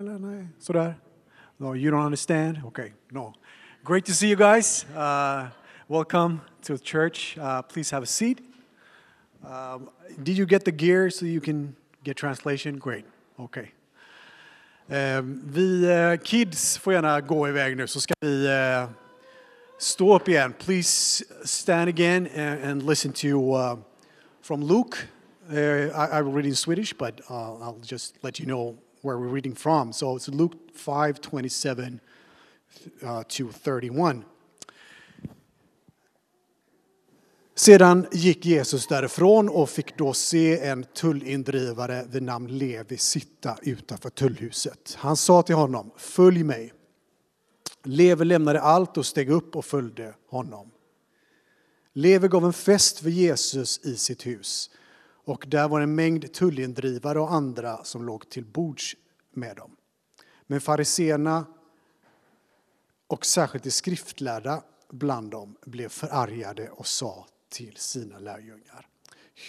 No, you don't understand? Okay, no. Great to see you guys. Uh, welcome to the church. Uh, please have a seat. Um, did you get the gear so you can get translation? Great. Okay. Um, vi uh, kids får gärna gå iväg nu så ska vi uh, stå upp igen. Please stand again and, and listen to uh, from Luke. Uh, I, I will read in Swedish, but I'll just let you know where we're reading from. So it's Luke 5 27 uh, to 31. Sedan gick Jesus därifrån och fick då se en tullindrivare vid namn Levi sitta utanför tullhuset. Han sa till honom, följ mig. Levi lämnade allt och steg upp och följde honom. Levi gav en fest för Jesus i sitt hus och där var en mängd tullindrivare och andra som låg till bords med dem. Men fariseerna och särskilt de skriftlärda bland dem blev förargade och sa till sina lärjungar.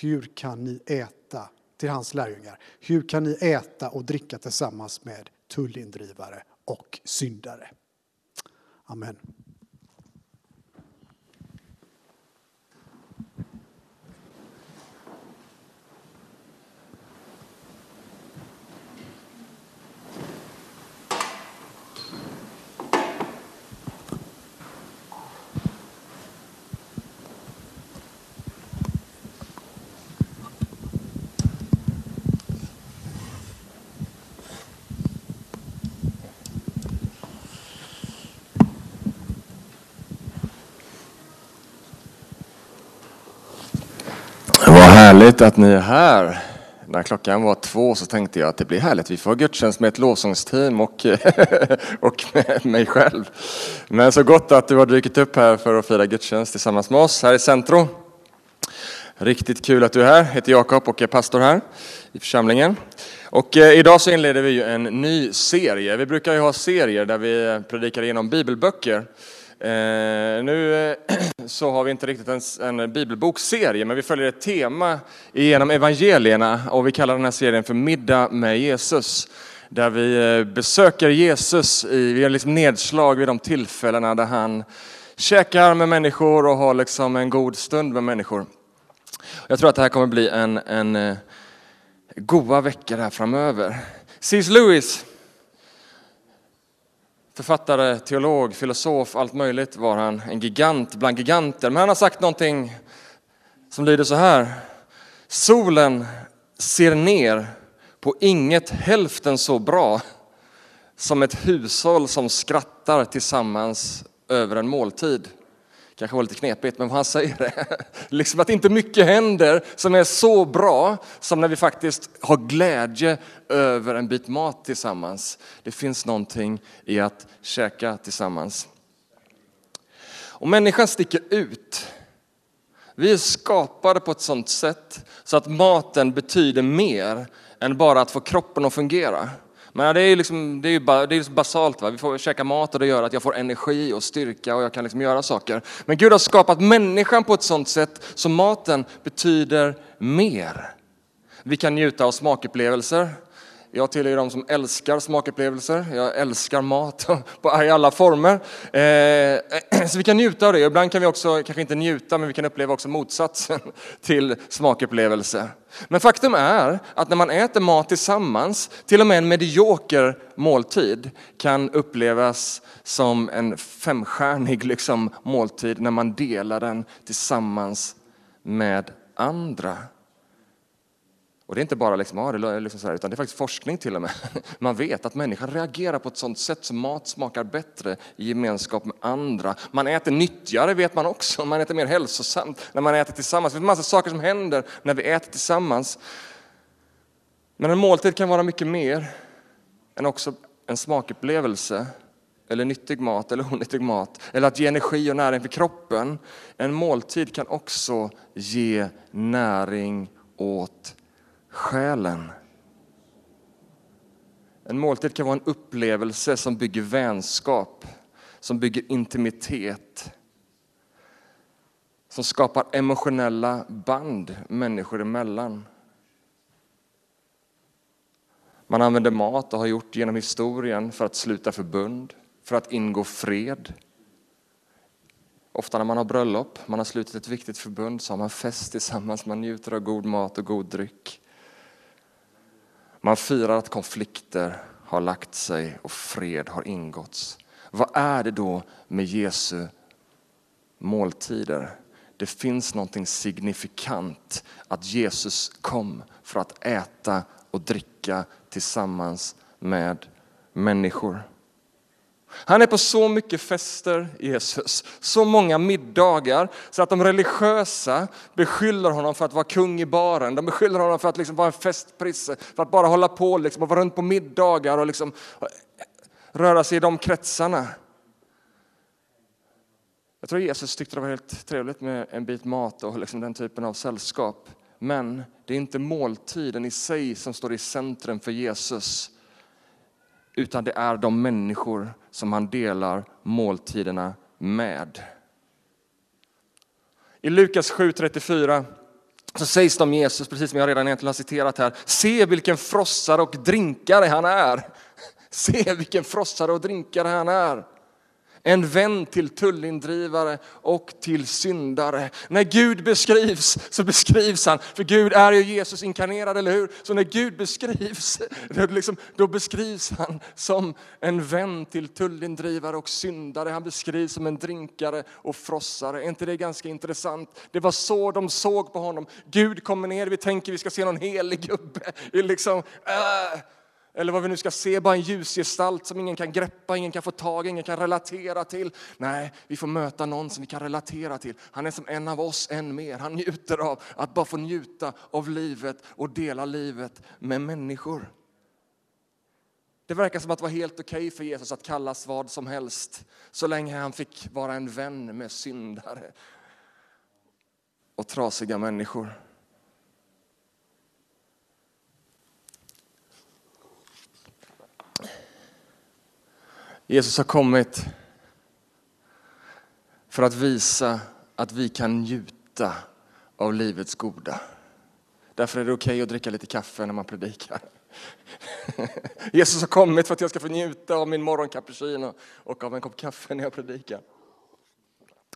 Hur kan ni äta, till hans lärjungar, hur kan ni äta och dricka tillsammans med tullindrivare och syndare? Amen. Vad härligt att ni är här. När klockan var två så tänkte jag att det blir härligt. Vi får ha gudstjänst med ett lovsångsteam och, och med mig själv. Men så gott att du har dykt upp här för att fira gudstjänst tillsammans med oss här i Centro. Riktigt kul att du är här. Jag heter Jakob och är pastor här i församlingen. Och eh, idag så inleder vi ju en ny serie. Vi brukar ju ha serier där vi predikar igenom bibelböcker. Eh, nu eh, så har vi inte riktigt en, en bibelbokserie, men vi följer ett tema genom evangelierna och vi kallar den här serien för Middag med Jesus. Där vi eh, besöker Jesus, i, vi gör liksom nedslag vid de tillfällena där han käkar med människor och har liksom en god stund med människor. Jag tror att det här kommer bli en, en eh, goa veckor här framöver. C.S. Lewis, författare, teolog, filosof, allt möjligt var han. En gigant bland giganter. Men han har sagt någonting som lyder så här. Solen ser ner på inget hälften så bra som ett hushåll som skrattar tillsammans över en måltid. Kanske var lite knepigt, men vad han säger det. liksom att inte mycket händer som är så bra som när vi faktiskt har glädje över en bit mat tillsammans. Det finns någonting i att käka tillsammans. Och människan sticker ut. Vi är skapade på ett sådant sätt så att maten betyder mer än bara att få kroppen att fungera. Men det är ju liksom, det är bara, det är basalt, va? vi får käka mat och det gör att jag får energi och styrka och jag kan liksom göra saker. Men Gud har skapat människan på ett sådant sätt så maten betyder mer. Vi kan njuta av smakupplevelser. Jag tillhör de som älskar smakupplevelser. Jag älskar mat i alla former. Eh, så vi kan njuta av det. Ibland kan vi också, kanske inte njuta, men vi kan uppleva också motsatsen till smakupplevelse. Men faktum är att när man äter mat tillsammans, till och med en medioker måltid kan upplevas som en femstjärnig liksom, måltid när man delar den tillsammans med andra. Och det är inte bara liksom, ah, det är liksom så här, utan det är faktiskt forskning till och med. Man vet att människan reagerar på ett sådant sätt som mat smakar bättre i gemenskap med andra. Man äter nyttigare vet man också, man äter mer hälsosamt när man äter tillsammans. Det finns massa saker som händer när vi äter tillsammans. Men en måltid kan vara mycket mer än också en smakupplevelse eller nyttig mat eller onyttig mat, eller att ge energi och näring för kroppen. En måltid kan också ge näring åt själen. En måltid kan vara en upplevelse som bygger vänskap, som bygger intimitet, som skapar emotionella band människor emellan. Man använder mat och har gjort genom historien för att sluta förbund, för att ingå fred. Ofta när man har bröllop, man har slutit ett viktigt förbund, så har man fest tillsammans, man njuter av god mat och god dryck. Man firar att konflikter har lagt sig och fred har ingåtts. Vad är det då med Jesu måltider? Det finns någonting signifikant att Jesus kom för att äta och dricka tillsammans med människor. Han är på så mycket fester, Jesus, så många middagar, så att de religiösa beskyller honom för att vara kung i baren. De beskyller honom för att liksom vara en festprisse, för att bara hålla på liksom, och vara runt på middagar och liksom röra sig i de kretsarna. Jag tror Jesus tyckte det var helt trevligt med en bit mat och liksom den typen av sällskap. Men det är inte måltiden i sig som står i centrum för Jesus, utan det är de människor som han delar måltiderna med. I Lukas 7.34 så sägs det om Jesus, precis som jag redan egentligen har citerat här, se vilken frossare och drinkare han är. Se vilken frossare och drinkare han är. En vän till tullindrivare och till syndare. När Gud beskrivs så beskrivs han, för Gud är ju Jesus inkarnerad, eller hur? Så när Gud beskrivs, liksom, då beskrivs han som en vän till tullindrivare och syndare. Han beskrivs som en drinkare och frossare. Är inte det ganska intressant? Det var så de såg på honom. Gud kommer ner, vi tänker vi ska se någon helig gubbe. Liksom, äh eller vad vi nu ska se, bara en ljusgestalt som ingen kan greppa, ingen kan få tag ingen kan relatera till. Nej, vi får möta någon som vi kan relatera till. Han är som en av oss, än mer. Han njuter av att bara få njuta av livet och dela livet med människor. Det verkar som att det var helt okej okay för Jesus att kallas vad som helst, så länge han fick vara en vän med syndare och trasiga människor. Jesus har kommit för att visa att vi kan njuta av livets goda. Därför är det okej okay att dricka lite kaffe när man predikar. Jesus har kommit för att jag ska få njuta av min morgoncappuccino och av en kopp kaffe när jag predikar.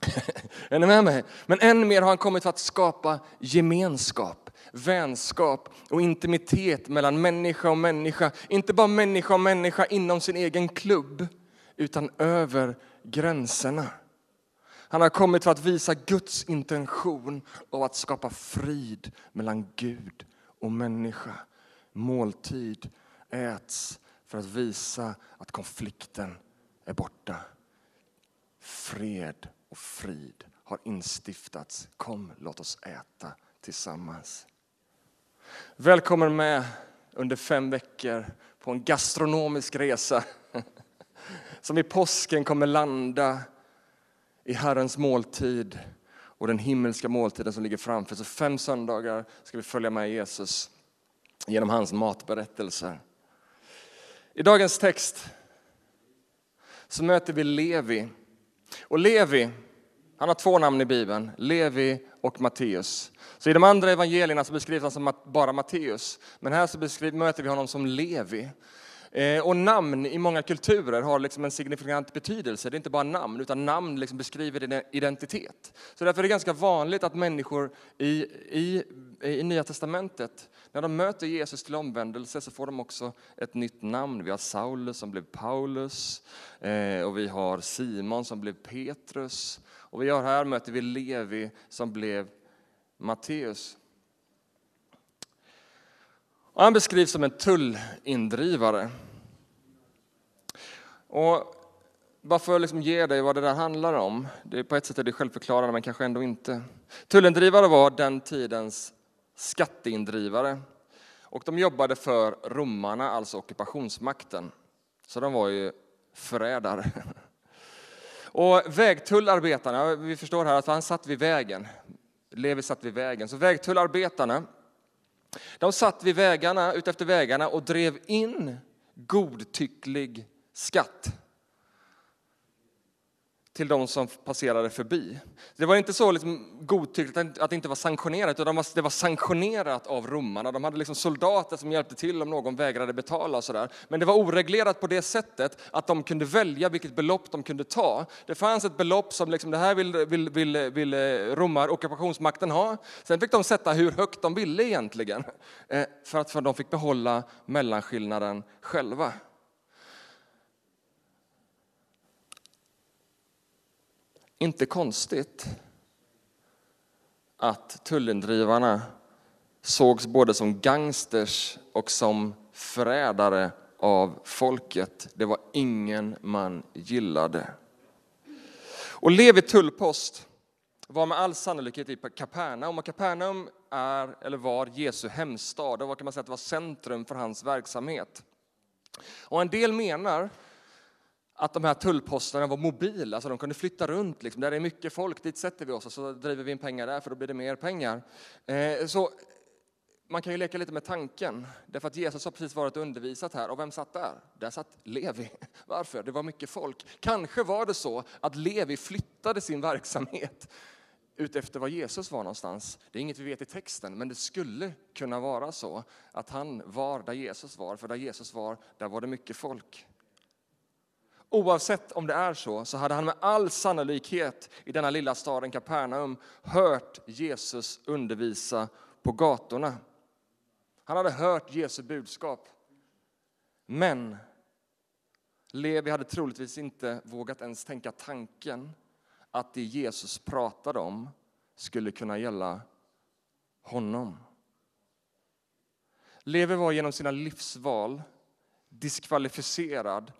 Är ni med mig? Men än mer har han kommit för att skapa gemenskap, vänskap och intimitet mellan människa och människa. Inte bara människa och människa inom sin egen klubb, utan över gränserna. Han har kommit för att visa Guds intention av att skapa frid mellan Gud och människa. Måltid äts för att visa att konflikten är borta. Fred och frid har instiftats. Kom, låt oss äta tillsammans. Välkommen med under fem veckor på en gastronomisk resa som i påsken kommer landa i Herrens måltid och den himmelska måltiden som ligger framför. Så fem söndagar ska vi följa med Jesus genom hans matberättelser. I dagens text så möter vi Levi. Och Levi, han har två namn i Bibeln, Levi och Matteus. Så I de andra evangelierna så beskrivs han som bara Matteus, men här så möter vi honom som Levi. Eh, och namn i många kulturer har liksom en signifikant betydelse. Det är inte bara namn, utan namn liksom beskriver identitet. Så därför är det ganska vanligt att människor i, i, i Nya Testamentet, när de möter Jesus till omvändelse, så får de också ett nytt namn. Vi har Saulus som blev Paulus, eh, och vi har Simon som blev Petrus. Och vi har här möter vi Levi som blev Matteus. Och han beskrivs som en tullindrivare. Och bara för att liksom ge dig vad det där handlar om, det är på ett sätt är det självförklarande men kanske ändå inte. Tullindrivare var den tidens skatteindrivare och de jobbade för romarna, alltså ockupationsmakten. Så de var ju förrädare. Och vägtullarbetarna, vi förstår här att han satt vid vägen. Levi satt vid vägen. Så vägtullarbetarna de satt vid vägarna, utefter vägarna och drev in godtycklig skatt till de som passerade förbi. Det var inte så liksom godtyckligt att det inte var sanktionerat, utan det var sanktionerat av romarna. De hade liksom soldater som hjälpte till om någon vägrade betala. Och så där. Men det var oreglerat på det sättet att de kunde välja vilket belopp de kunde ta. Det fanns ett belopp som liksom, det här ville vill, vill, vill eh, romar, ockupationsmakten ha. Sen fick de sätta hur högt de ville egentligen, eh, för att för de fick behålla mellanskillnaden själva. Inte konstigt att tullindrivarna sågs både som gangsters och som förrädare av folket. Det var ingen man gillade. Och Levi tullpost var med all sannolikhet i Kapernaum. Och Kapernaum är, eller var Jesu hemstad. Det var, kan man säga, att det var centrum för hans verksamhet. Och en del menar att de här tullposterna var mobila, så de kunde flytta runt. Liksom. Där det är mycket folk, dit sätter vi oss och så driver vi in pengar där, för då blir det mer pengar. Eh, så man kan ju leka lite med tanken, därför att Jesus har precis varit undervisat här. Och vem satt där? Där satt Levi. Varför? Det var mycket folk. Kanske var det så att Levi flyttade sin verksamhet utefter var Jesus var någonstans. Det är inget vi vet i texten, men det skulle kunna vara så att han var där Jesus var, för där Jesus var, där var det mycket folk. Oavsett om det är så, så hade han med all sannolikhet i denna lilla staden Kapernaum hört Jesus undervisa på gatorna. Han hade hört Jesu budskap. Men Levi hade troligtvis inte vågat ens tänka tanken att det Jesus pratade om skulle kunna gälla honom. Levi var genom sina livsval diskvalificerad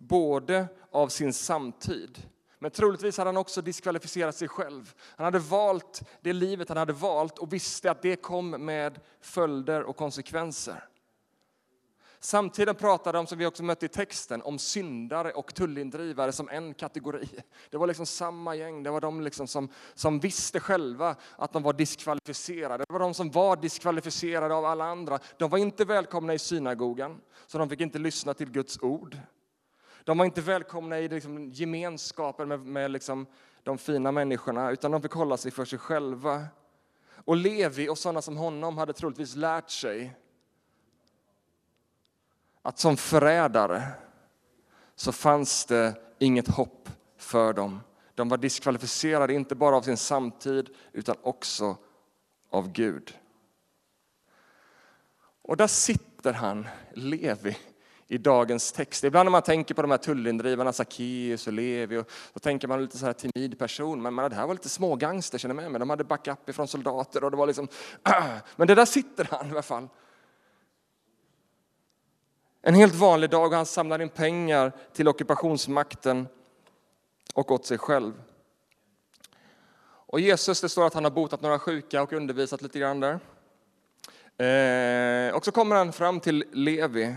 både av sin samtid men troligtvis hade han också diskvalificerat sig själv. Han hade valt det livet han hade valt och visste att det kom med följder och konsekvenser. Samtiden pratade om, som vi också mötte i texten, om syndare och tullindrivare som en kategori. Det var liksom samma gäng, det var de liksom som, som visste själva att de var diskvalificerade. Det var de som var diskvalificerade av alla andra. De var inte välkomna i synagogan, så de fick inte lyssna till Guds ord. De var inte välkomna i liksom gemenskapen med, med liksom de fina människorna, utan de fick hålla sig för sig själva. Och Levi och sådana som honom hade troligtvis lärt sig att som förrädare så fanns det inget hopp för dem. De var diskvalificerade inte bara av sin samtid utan också av Gud. Och där sitter han, Levi, i dagens text. Ibland när man tänker på de här tullindrivarna, Sackeus och Levi, och då tänker man lite så här timid person, men man, det här var lite smågangster, känner med mig. De hade backup ifrån soldater och det var liksom, men det där sitter han i alla fall. En helt vanlig dag och han samlar in pengar till ockupationsmakten och åt sig själv. Och Jesus, det står att han har botat några sjuka och undervisat lite grann där. Eh, och så kommer han fram till Levi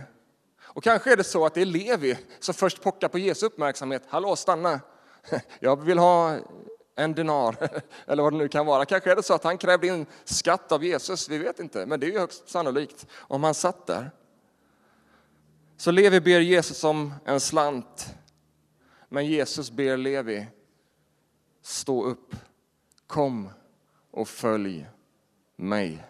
och kanske är det så att det är Levi som först pockar på Jesu uppmärksamhet. Hallå, stanna! Jag vill ha en dinar, eller vad det nu kan vara. Kanske är det så att han krävde in skatt av Jesus, vi vet inte, men det är ju högst sannolikt om han satt där. Så Levi ber Jesus om en slant, men Jesus ber Levi stå upp, kom och följ mig.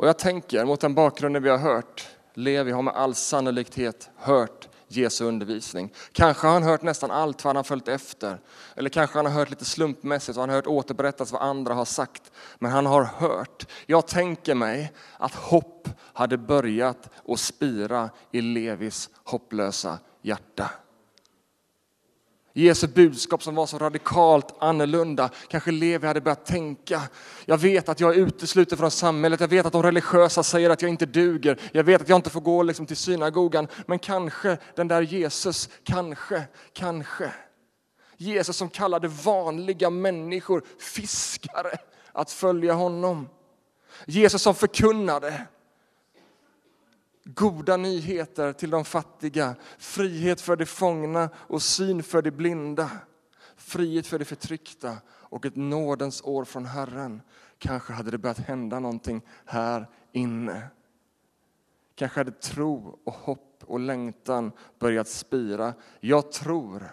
Och jag tänker mot den bakgrunden vi har hört, Levi har med all sannolikhet hört Jesu undervisning. Kanske har han hört nästan allt vad han har följt efter. Eller kanske han har hört lite slumpmässigt och han har hört återberättas vad andra har sagt. Men han har hört. Jag tänker mig att hopp hade börjat att spira i Levis hopplösa hjärta. Jesu budskap som var så radikalt annorlunda. Kanske Levi hade börjat tänka, jag vet att jag är utesluten från samhället, jag vet att de religiösa säger att jag inte duger, jag vet att jag inte får gå liksom till synagogan, men kanske den där Jesus, kanske, kanske. Jesus som kallade vanliga människor fiskare att följa honom. Jesus som förkunnade goda nyheter till de fattiga, frihet för de fångna och syn för de blinda, frihet för de förtryckta och ett nådens år från Herren. Kanske hade det börjat hända någonting här inne. kanske hade tro och hopp och längtan börjat spira. Jag tror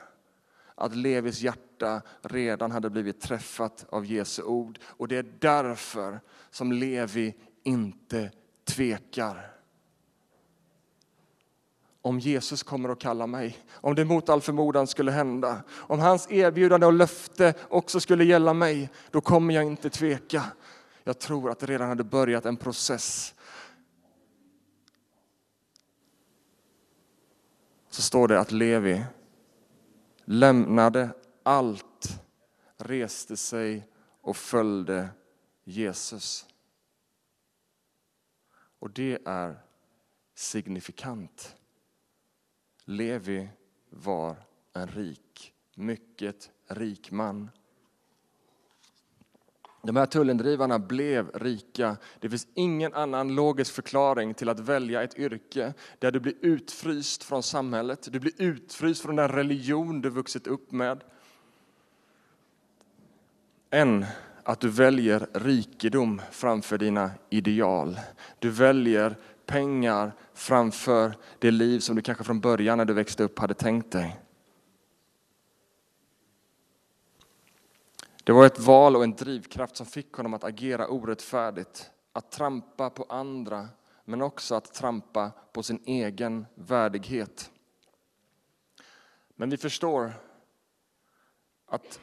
att Levis hjärta redan hade blivit träffat av Jesu ord och det är därför som Levi inte tvekar. Om Jesus kommer och kallar mig, om det mot all förmodan skulle hända, om hans erbjudande och löfte också skulle gälla mig, då kommer jag inte tveka. Jag tror att det redan hade börjat en process. Så står det att Levi lämnade allt, reste sig och följde Jesus. Och det är signifikant. Levi var en rik, mycket rik man. De här tullindrivarna blev rika. Det finns ingen annan logisk förklaring till att välja ett yrke där du blir utfryst från samhället, du blir utfryst från den religion du vuxit upp med, än att du väljer rikedom framför dina ideal. Du väljer pengar framför det liv som du kanske från början när du växte upp hade tänkt dig. Det var ett val och en drivkraft som fick honom att agera orättfärdigt, att trampa på andra, men också att trampa på sin egen värdighet. Men vi förstår att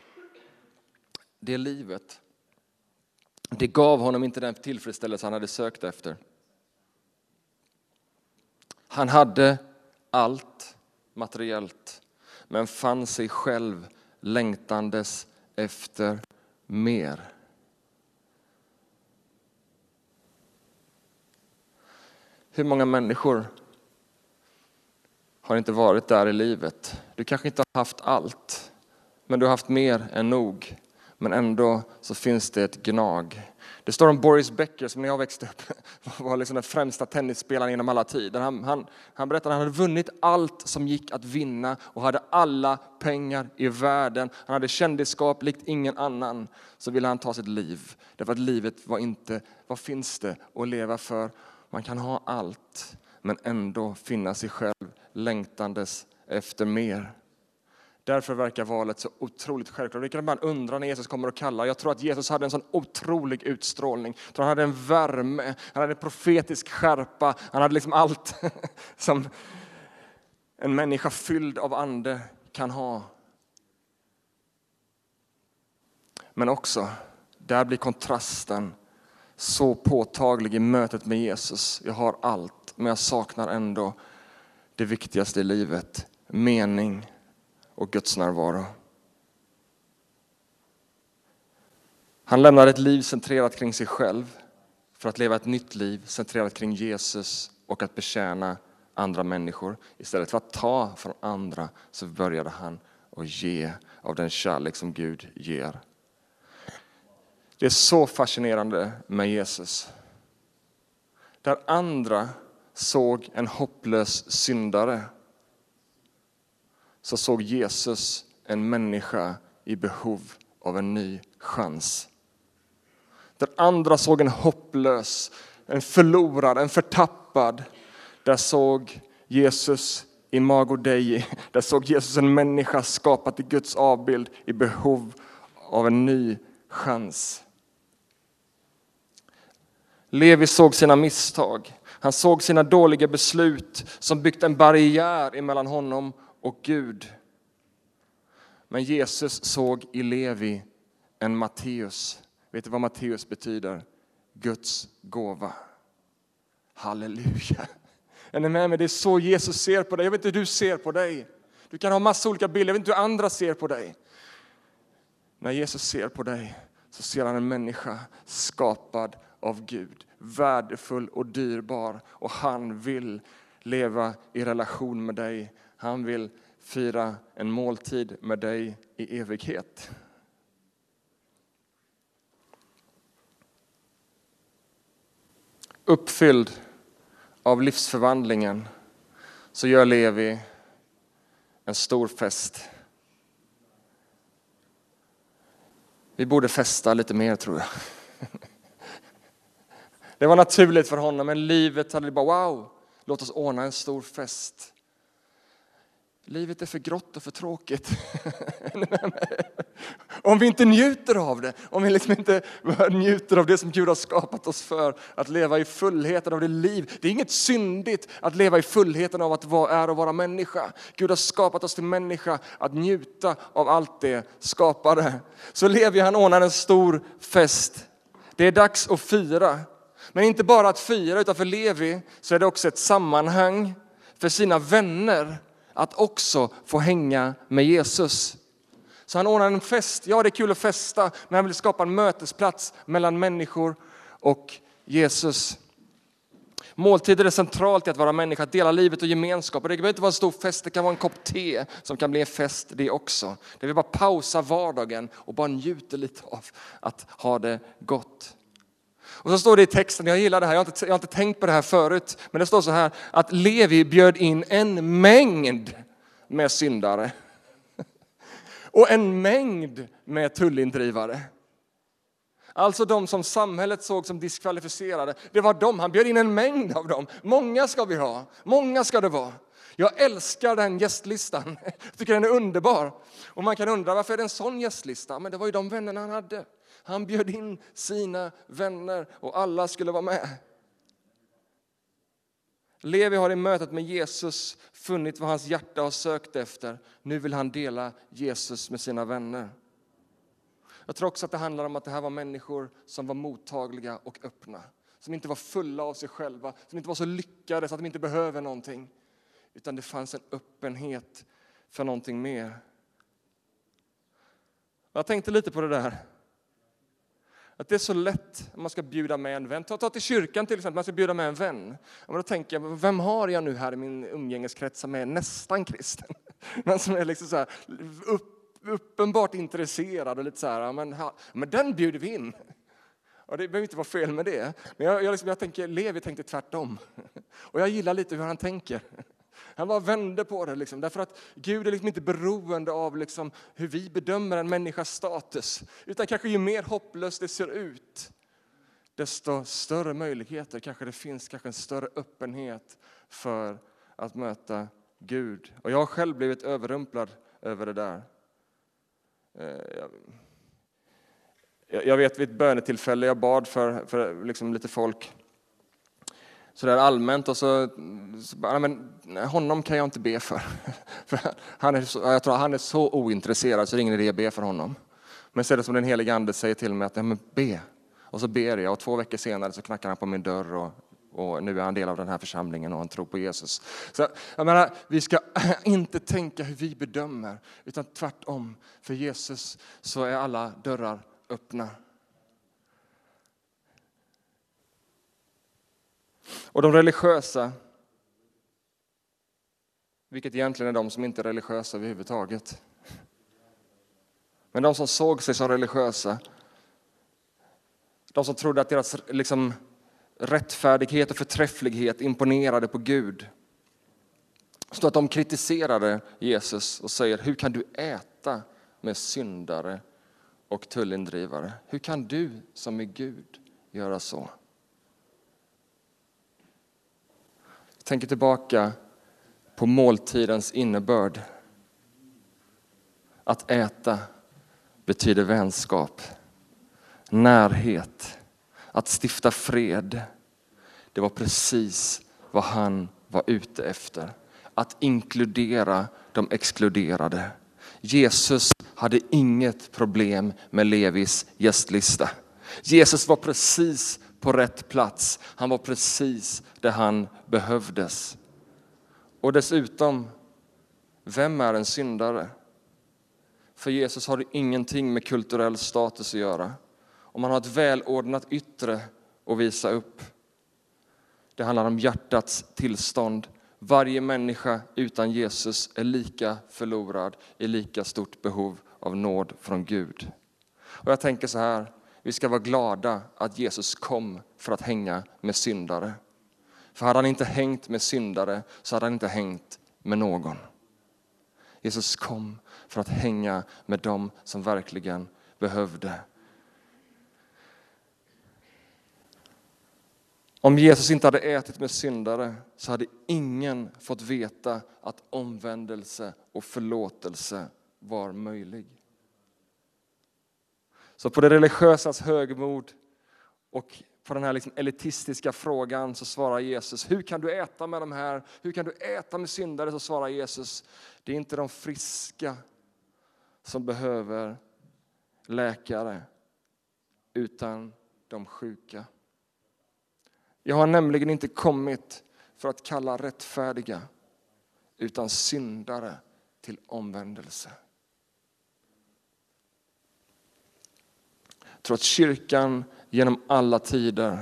det livet, det gav honom inte den tillfredsställelse han hade sökt efter. Han hade allt materiellt, men fann sig själv längtandes efter mer. Hur många människor har inte varit där i livet? Du kanske inte har haft allt, men du har haft mer än nog. Men ändå så finns det ett gnag. Det står om Boris Becker som när jag växte upp var liksom den främsta tennisspelaren genom alla tider. Han, han, han berättade att han hade vunnit allt som gick att vinna och hade alla pengar i världen. Han hade kändisskap likt ingen annan. Så ville han ta sitt liv. Därför att livet var inte, vad finns det att leva för? Man kan ha allt men ändå finna sig själv längtandes efter mer. Därför verkar valet så otroligt självklart. Det kan man undra när Jesus kommer och kallar. Jag tror att Jesus hade en sån otrolig utstrålning. Jag tror han hade en värme, han hade en profetisk skärpa. Han hade liksom allt som en människa fylld av ande kan ha. Men också, där blir kontrasten så påtaglig i mötet med Jesus. Jag har allt, men jag saknar ändå det viktigaste i livet, mening och Guds närvaro. Han lämnar ett liv centrerat kring sig själv för att leva ett nytt liv centrerat kring Jesus och att betjäna andra människor. Istället för att ta från andra så började han att ge av den kärlek som Gud ger. Det är så fascinerande med Jesus. Där andra såg en hopplös syndare så såg Jesus en människa i behov av en ny chans. Där andra såg en hopplös, en förlorad, en förtappad. Där såg Jesus Imago Dei, där såg Jesus en människa skapad i Guds avbild i behov av en ny chans. Levi såg sina misstag. Han såg sina dåliga beslut som byggt en barriär emellan honom och Gud. Men Jesus såg i Levi en Matteus. Vet du vad Matteus betyder? Guds gåva. Halleluja. Är ni med mig? Det är så Jesus ser på dig. Jag vet inte hur du ser på dig. Du kan ha massa olika bilder. Jag vet inte hur andra ser på dig. När Jesus ser på dig så ser han en människa skapad av Gud, värdefull och dyrbar. Och han vill leva i relation med dig. Han vill fira en måltid med dig i evighet. Uppfylld av livsförvandlingen så gör Levi en stor fest. Vi borde festa lite mer tror jag. Det var naturligt för honom, men livet hade bara wow, låt oss ordna en stor fest. Livet är för grått och för tråkigt. om vi inte njuter av det, om vi liksom inte njuter av det som Gud har skapat oss för, att leva i fullheten av det liv. Det är inget syndigt att leva i fullheten av att vara, är och vara människa. Gud har skapat oss till människa, att njuta av allt det skapade. Så Levi han ordnar en stor fest. Det är dags att fira. Men inte bara att fira, utan för Levi så är det också ett sammanhang för sina vänner att också få hänga med Jesus. Så han ordnar en fest. Ja, det är kul att festa, men han vill skapa en mötesplats mellan människor och Jesus. Måltider är centralt i att vara människa, att dela livet och gemenskap. Och det behöver inte vara en stor fest, det kan vara en kopp te som kan bli en fest det också. Det vill bara pausa vardagen och bara njuta lite av att ha det gott. Och så står det i texten, jag gillar det här, jag har, inte, jag har inte tänkt på det här förut, men det står så här att Levi bjöd in en mängd med syndare. Och en mängd med tullindrivare. Alltså de som samhället såg som diskvalificerade. Det var de, han bjöd in en mängd av dem. Många ska vi ha, många ska det vara. Jag älskar den gästlistan, jag tycker den är underbar. Och man kan undra varför är det en sån gästlista? Men det var ju de vännerna han hade. Han bjöd in sina vänner och alla skulle vara med. Levi har i mötet med Jesus funnit vad hans hjärta har sökt efter. Nu vill han dela Jesus med sina vänner. Jag tror också att det handlar om att det här var människor som var mottagliga och öppna. Som inte var fulla av sig själva, som inte var så lyckade så att de inte behöver någonting. Utan det fanns en öppenhet för någonting mer. Jag tänkte lite på det där. Att det är så lätt om man ska bjuda med en vän. Ta, ta till kyrkan till exempel, man ska bjuda med en vän. Och då tänker jag, vem har jag nu här i min umgängeskrets som är nästan kristen? Men som är liksom så här, upp, uppenbart intresserad och lite så här, men, men den bjuder vi in. Och det behöver inte vara fel med det. Men jag, jag, liksom, jag tänker, Levi tänkte tvärtom. Och jag gillar lite hur han tänker. Han bara vände på det, liksom, därför att Gud är liksom inte beroende av liksom hur vi bedömer en människas status. Utan kanske ju mer hopplöst det ser ut, desto större möjligheter kanske det finns, kanske en större öppenhet för att möta Gud. Och jag har själv blivit överrumplad över det där. Eh, jag vet vid ett bönetillfälle jag bad för, för liksom lite folk sådär allmänt och så, så bara, men honom kan jag inte be för. för han är så, jag tror han är så ointresserad så det är ingen idé att be för honom. Men så är det som den helige ande säger till mig att ja, men be. Och så ber jag och två veckor senare så knackar han på min dörr och, och nu är han del av den här församlingen och han tror på Jesus. Så jag menar, vi ska inte tänka hur vi bedömer utan tvärtom. För Jesus så är alla dörrar öppna. Och de religiösa, vilket egentligen är de som inte är religiösa överhuvudtaget. Men de som såg sig som religiösa, de som trodde att deras liksom, rättfärdighet och förträfflighet imponerade på Gud. Så att de kritiserade Jesus och säger, hur kan du äta med syndare och tullindrivare? Hur kan du som är Gud göra så? Tänker tillbaka på måltidens innebörd. Att äta betyder vänskap, närhet, att stifta fred. Det var precis vad han var ute efter. Att inkludera de exkluderade. Jesus hade inget problem med Levis gästlista. Jesus var precis på rätt plats. Han var precis där han behövdes. Och dessutom, vem är en syndare? För Jesus har det ingenting med kulturell status att göra. Om man har ett välordnat yttre att visa upp. Det handlar om hjärtats tillstånd. Varje människa utan Jesus är lika förlorad, i lika stort behov av nåd från Gud. Och jag tänker så här, vi ska vara glada att Jesus kom för att hänga med syndare. För hade han inte hängt med syndare så hade han inte hängt med någon. Jesus kom för att hänga med dem som verkligen behövde. Om Jesus inte hade ätit med syndare så hade ingen fått veta att omvändelse och förlåtelse var möjlig. Så på det religiösas högmod och på den här liksom elitistiska frågan så svarar Jesus, hur kan du äta med de här? Hur kan du äta med syndare? Så svarar Jesus, det är inte de friska som behöver läkare, utan de sjuka. Jag har nämligen inte kommit för att kalla rättfärdiga, utan syndare till omvändelse. Tror att kyrkan genom alla tider,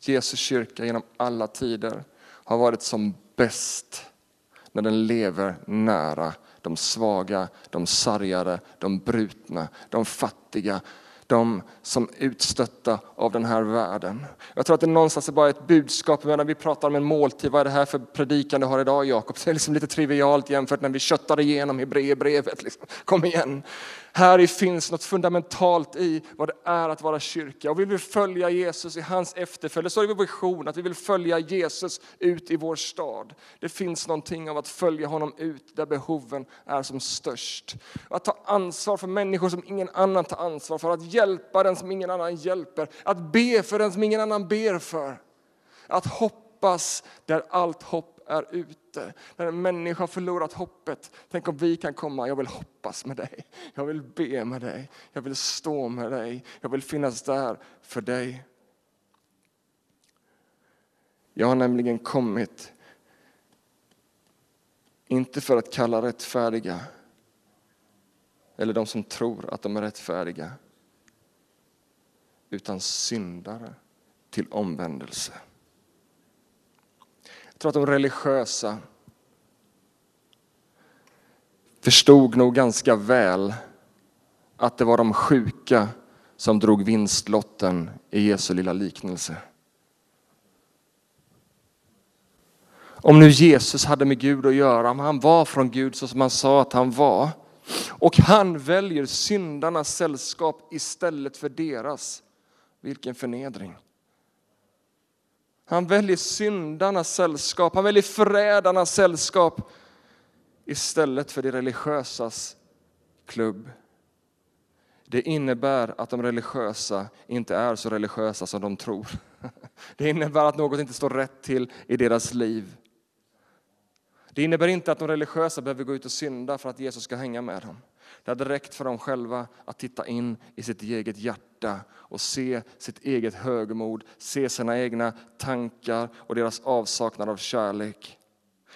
Jesus kyrka genom alla tider har varit som bäst när den lever nära de svaga, de sargade, de brutna, de fattiga, de som är utstötta av den här världen. Jag tror att det någonstans är bara ett budskap, när vi pratar om en måltid, vad är det här för predikan du har idag Jakob? Det är liksom lite trivialt jämfört när vi köttar igenom Hebreerbrevet. Liksom. Kom igen! Här finns något fundamentalt i vad det är att vara kyrka. Och vi vill följa Jesus i hans efterföljd. Så är vår vision att vi vill följa Jesus ut i vår stad. Det finns någonting av att följa honom ut där behoven är som störst. Att ta ansvar för människor som ingen annan tar ansvar för. Att hjälpa den som ingen annan hjälper. Att be för den som ingen annan ber för. Att hoppas där allt hopp är ute. När en människa har förlorat hoppet. Tänk om vi kan komma, jag vill hoppas med dig. Jag vill be med dig. Jag vill stå med dig. Jag vill finnas där för dig. Jag har nämligen kommit, inte för att kalla rättfärdiga, eller de som tror att de är rättfärdiga, utan syndare till omvändelse. Jag tror att de religiösa förstod nog ganska väl att det var de sjuka som drog vinstlotten i Jesu lilla liknelse. Om nu Jesus hade med Gud att göra, om han var från Gud så som han sa att han var, och han väljer syndarnas sällskap istället för deras, vilken förnedring. Han väljer syndarnas sällskap, han väljer förrädarnas sällskap istället för de religiösas klubb. Det innebär att de religiösa inte är så religiösa som de tror. Det innebär att något inte står rätt till i deras liv. Det innebär inte att de religiösa behöver gå ut och synda för att Jesus ska hänga med dem. Det hade räckt för dem själva att titta in i sitt eget hjärta och se sitt eget högmod, se sina egna tankar och deras avsaknad av kärlek.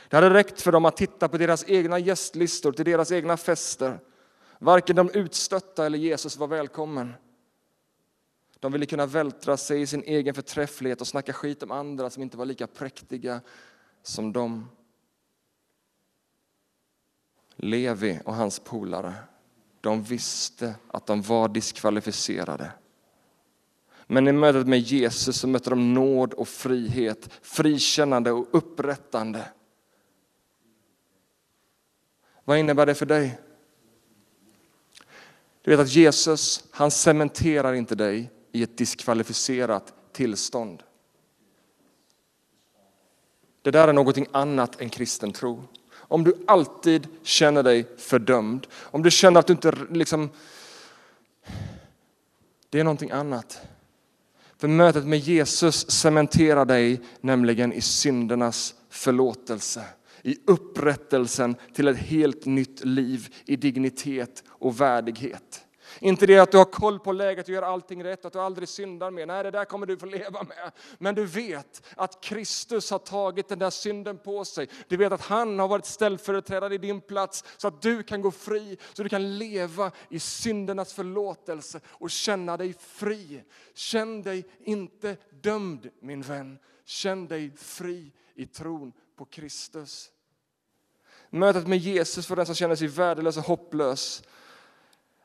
Det hade räckt för dem att titta på deras egna gästlistor till deras egna fester. Varken de utstötta eller Jesus var välkommen. De ville kunna vältra sig i sin egen förträfflighet och snacka skit om andra som inte var lika präktiga som de. Levi och hans polare, de visste att de var diskvalificerade. Men i mötet med Jesus så mötte de nåd och frihet, frikännande och upprättande. Vad innebär det för dig? Du vet att Jesus, han cementerar inte dig i ett diskvalificerat tillstånd. Det där är någonting annat än kristen tro om du alltid känner dig fördömd, om du känner att du inte liksom... Det är någonting annat. För mötet med Jesus cementerar dig nämligen i syndernas förlåtelse, i upprättelsen till ett helt nytt liv i dignitet och värdighet. Inte det att du har koll på läget och gör allting rätt, att du aldrig syndar mer. Nej, det där kommer du få leva med. Men du vet att Kristus har tagit den där synden på sig. Du vet att han har varit ställföreträdare i din plats så att du kan gå fri, så du kan leva i syndernas förlåtelse och känna dig fri. Känn dig inte dömd min vän. Känn dig fri i tron på Kristus. Mötet med Jesus för den som känner sig värdelös och hopplös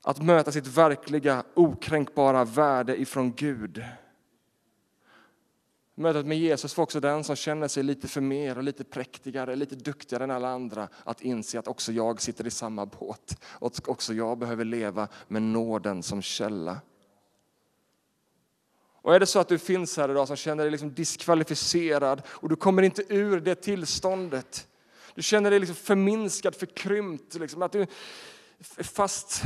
att möta sitt verkliga, okränkbara värde ifrån Gud. Mötet med Jesus får också den som känner sig lite för mer och lite präktigare, lite duktigare än alla andra att inse att också jag sitter i samma båt. Och också jag behöver leva med nåden som källa. Och är det så att du finns här idag som känner dig liksom diskvalificerad och du kommer inte ur det tillståndet. Du känner dig liksom förminskad, förkrympt, liksom, att du är fast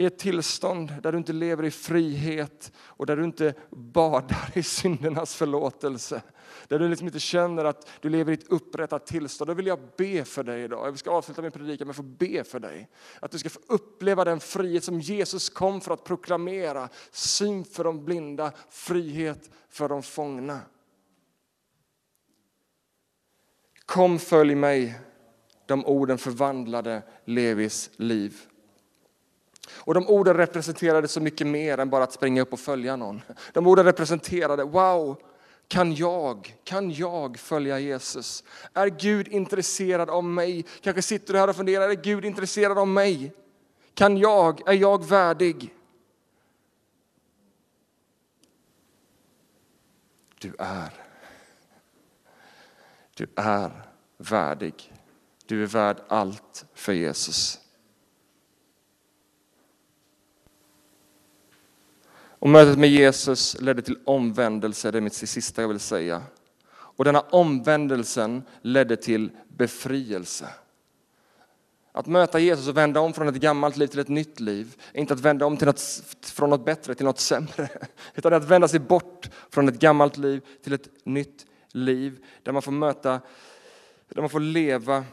i ett tillstånd där du inte lever i frihet och där du inte badar i syndernas förlåtelse. Där du liksom inte känner att du lever i ett upprättat tillstånd. Då vill jag be för dig idag. Jag ska avsluta min predikan med att få be för dig. Att du ska få uppleva den frihet som Jesus kom för att proklamera. Syn för de blinda, frihet för de fångna. Kom följ mig. De orden förvandlade Levis liv. Och de orden representerade så mycket mer än bara att springa upp och följa någon. De orden representerade, wow, kan jag, kan jag följa Jesus? Är Gud intresserad av mig? Kanske sitter du här och funderar, är Gud intresserad av mig? Kan jag, är jag värdig? Du är. Du är värdig. Du är värd allt för Jesus. Och mötet med Jesus ledde till omvändelse, det är mitt sista jag vill säga. Och denna omvändelsen ledde till befrielse. Att möta Jesus och vända om från ett gammalt liv till ett nytt liv är inte att vända om till något, från något bättre till något sämre. Utan att vända sig bort från ett gammalt liv till ett nytt liv där man får möta, där man får leva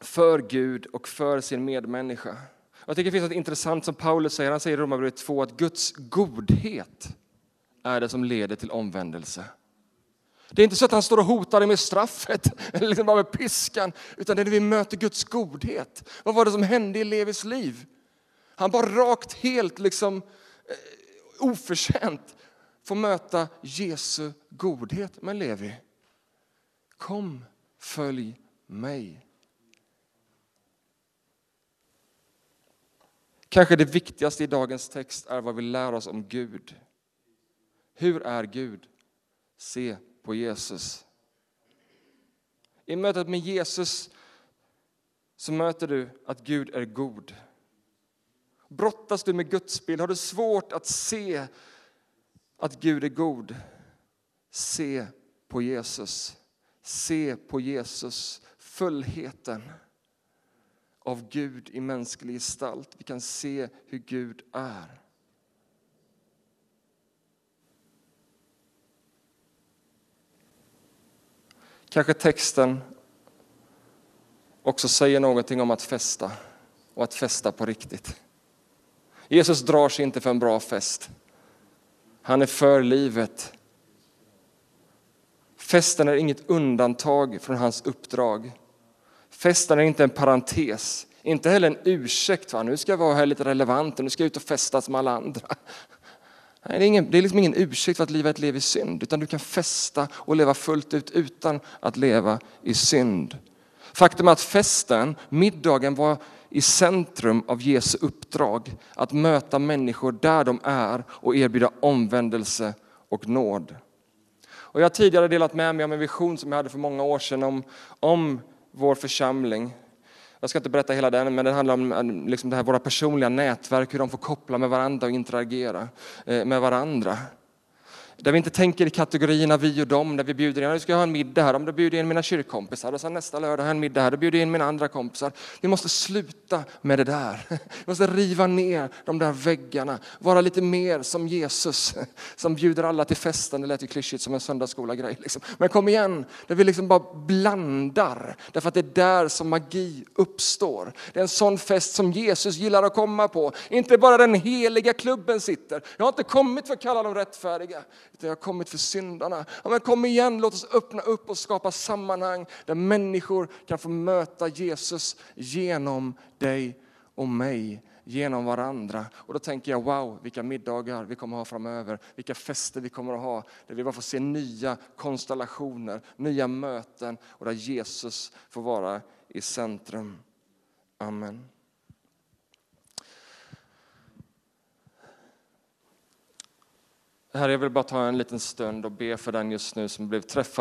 för Gud och för sin medmänniska. Jag tycker det finns något intressant som Paulus säger. Han säger i Romarbrevet 2 att Guds godhet är det som leder till omvändelse. Det är inte så att han står och hotar dig med straffet eller liksom bara med piskan, utan det är när vi möter Guds godhet. Vad var det som hände i Levis liv? Han bara rakt, helt liksom eh, oförtjänt får möta Jesu godhet. Men Levi, kom, följ mig. Kanske det viktigaste i dagens text är vad vi lär oss om Gud. Hur är Gud? Se på Jesus. I mötet med Jesus så möter du att Gud är god. Brottas du med Guds bild, har du svårt att se att Gud är god, se på Jesus. Se på Jesus, fullheten av Gud i mänsklig gestalt. Vi kan se hur Gud är. Kanske texten också säger någonting om att festa och att festa på riktigt. Jesus drar sig inte för en bra fest. Han är för livet. Festen är inget undantag från hans uppdrag. Festen är inte en parentes, inte heller en ursäkt. Va? Nu ska jag vara här lite relevant och nu ska jag ut och festa som alla andra. Nej, det, är ingen, det är liksom ingen ursäkt för att leva ett liv i synd, utan du kan festa och leva fullt ut utan att leva i synd. Faktum är att festen, middagen, var i centrum av Jesu uppdrag. Att möta människor där de är och erbjuda omvändelse och nåd. Och jag har tidigare delat med mig av en vision som jag hade för många år sedan om, om vår församling. Jag ska inte berätta hela den, men den handlar om eh, liksom det här, våra personliga nätverk, hur de får koppla med varandra och interagera eh, med varandra. Där vi inte tänker i kategorierna vi och dem, där vi bjuder in, nu ska jag ha en middag här, då bjuder jag in mina kyrkkompisar och sen nästa lördag har jag en middag här, då bjuder jag in mina andra kompisar. Vi måste sluta med det där. Vi måste riva ner de där väggarna, vara lite mer som Jesus som bjuder alla till festen. Det lät ju klyschigt som en söndagsskola-grej. Liksom. Men kom igen, där vi liksom bara blandar, därför att det är där som magi uppstår. Det är en sån fest som Jesus gillar att komma på. Inte bara den heliga klubben sitter. Jag har inte kommit för att kalla dem rättfärdiga utan jag har kommit för syndarna. Ja, men kom igen, låt oss öppna upp och skapa sammanhang där människor kan få möta Jesus genom dig och mig genom varandra. Och då tänker jag, wow, vilka middagar vi kommer att ha framöver, vilka fester vi kommer att ha, där vi bara får se nya konstellationer, nya möten och där Jesus får vara i centrum. Amen. Herre, jag vill bara ta en liten stund och be för den just nu som blev träffad.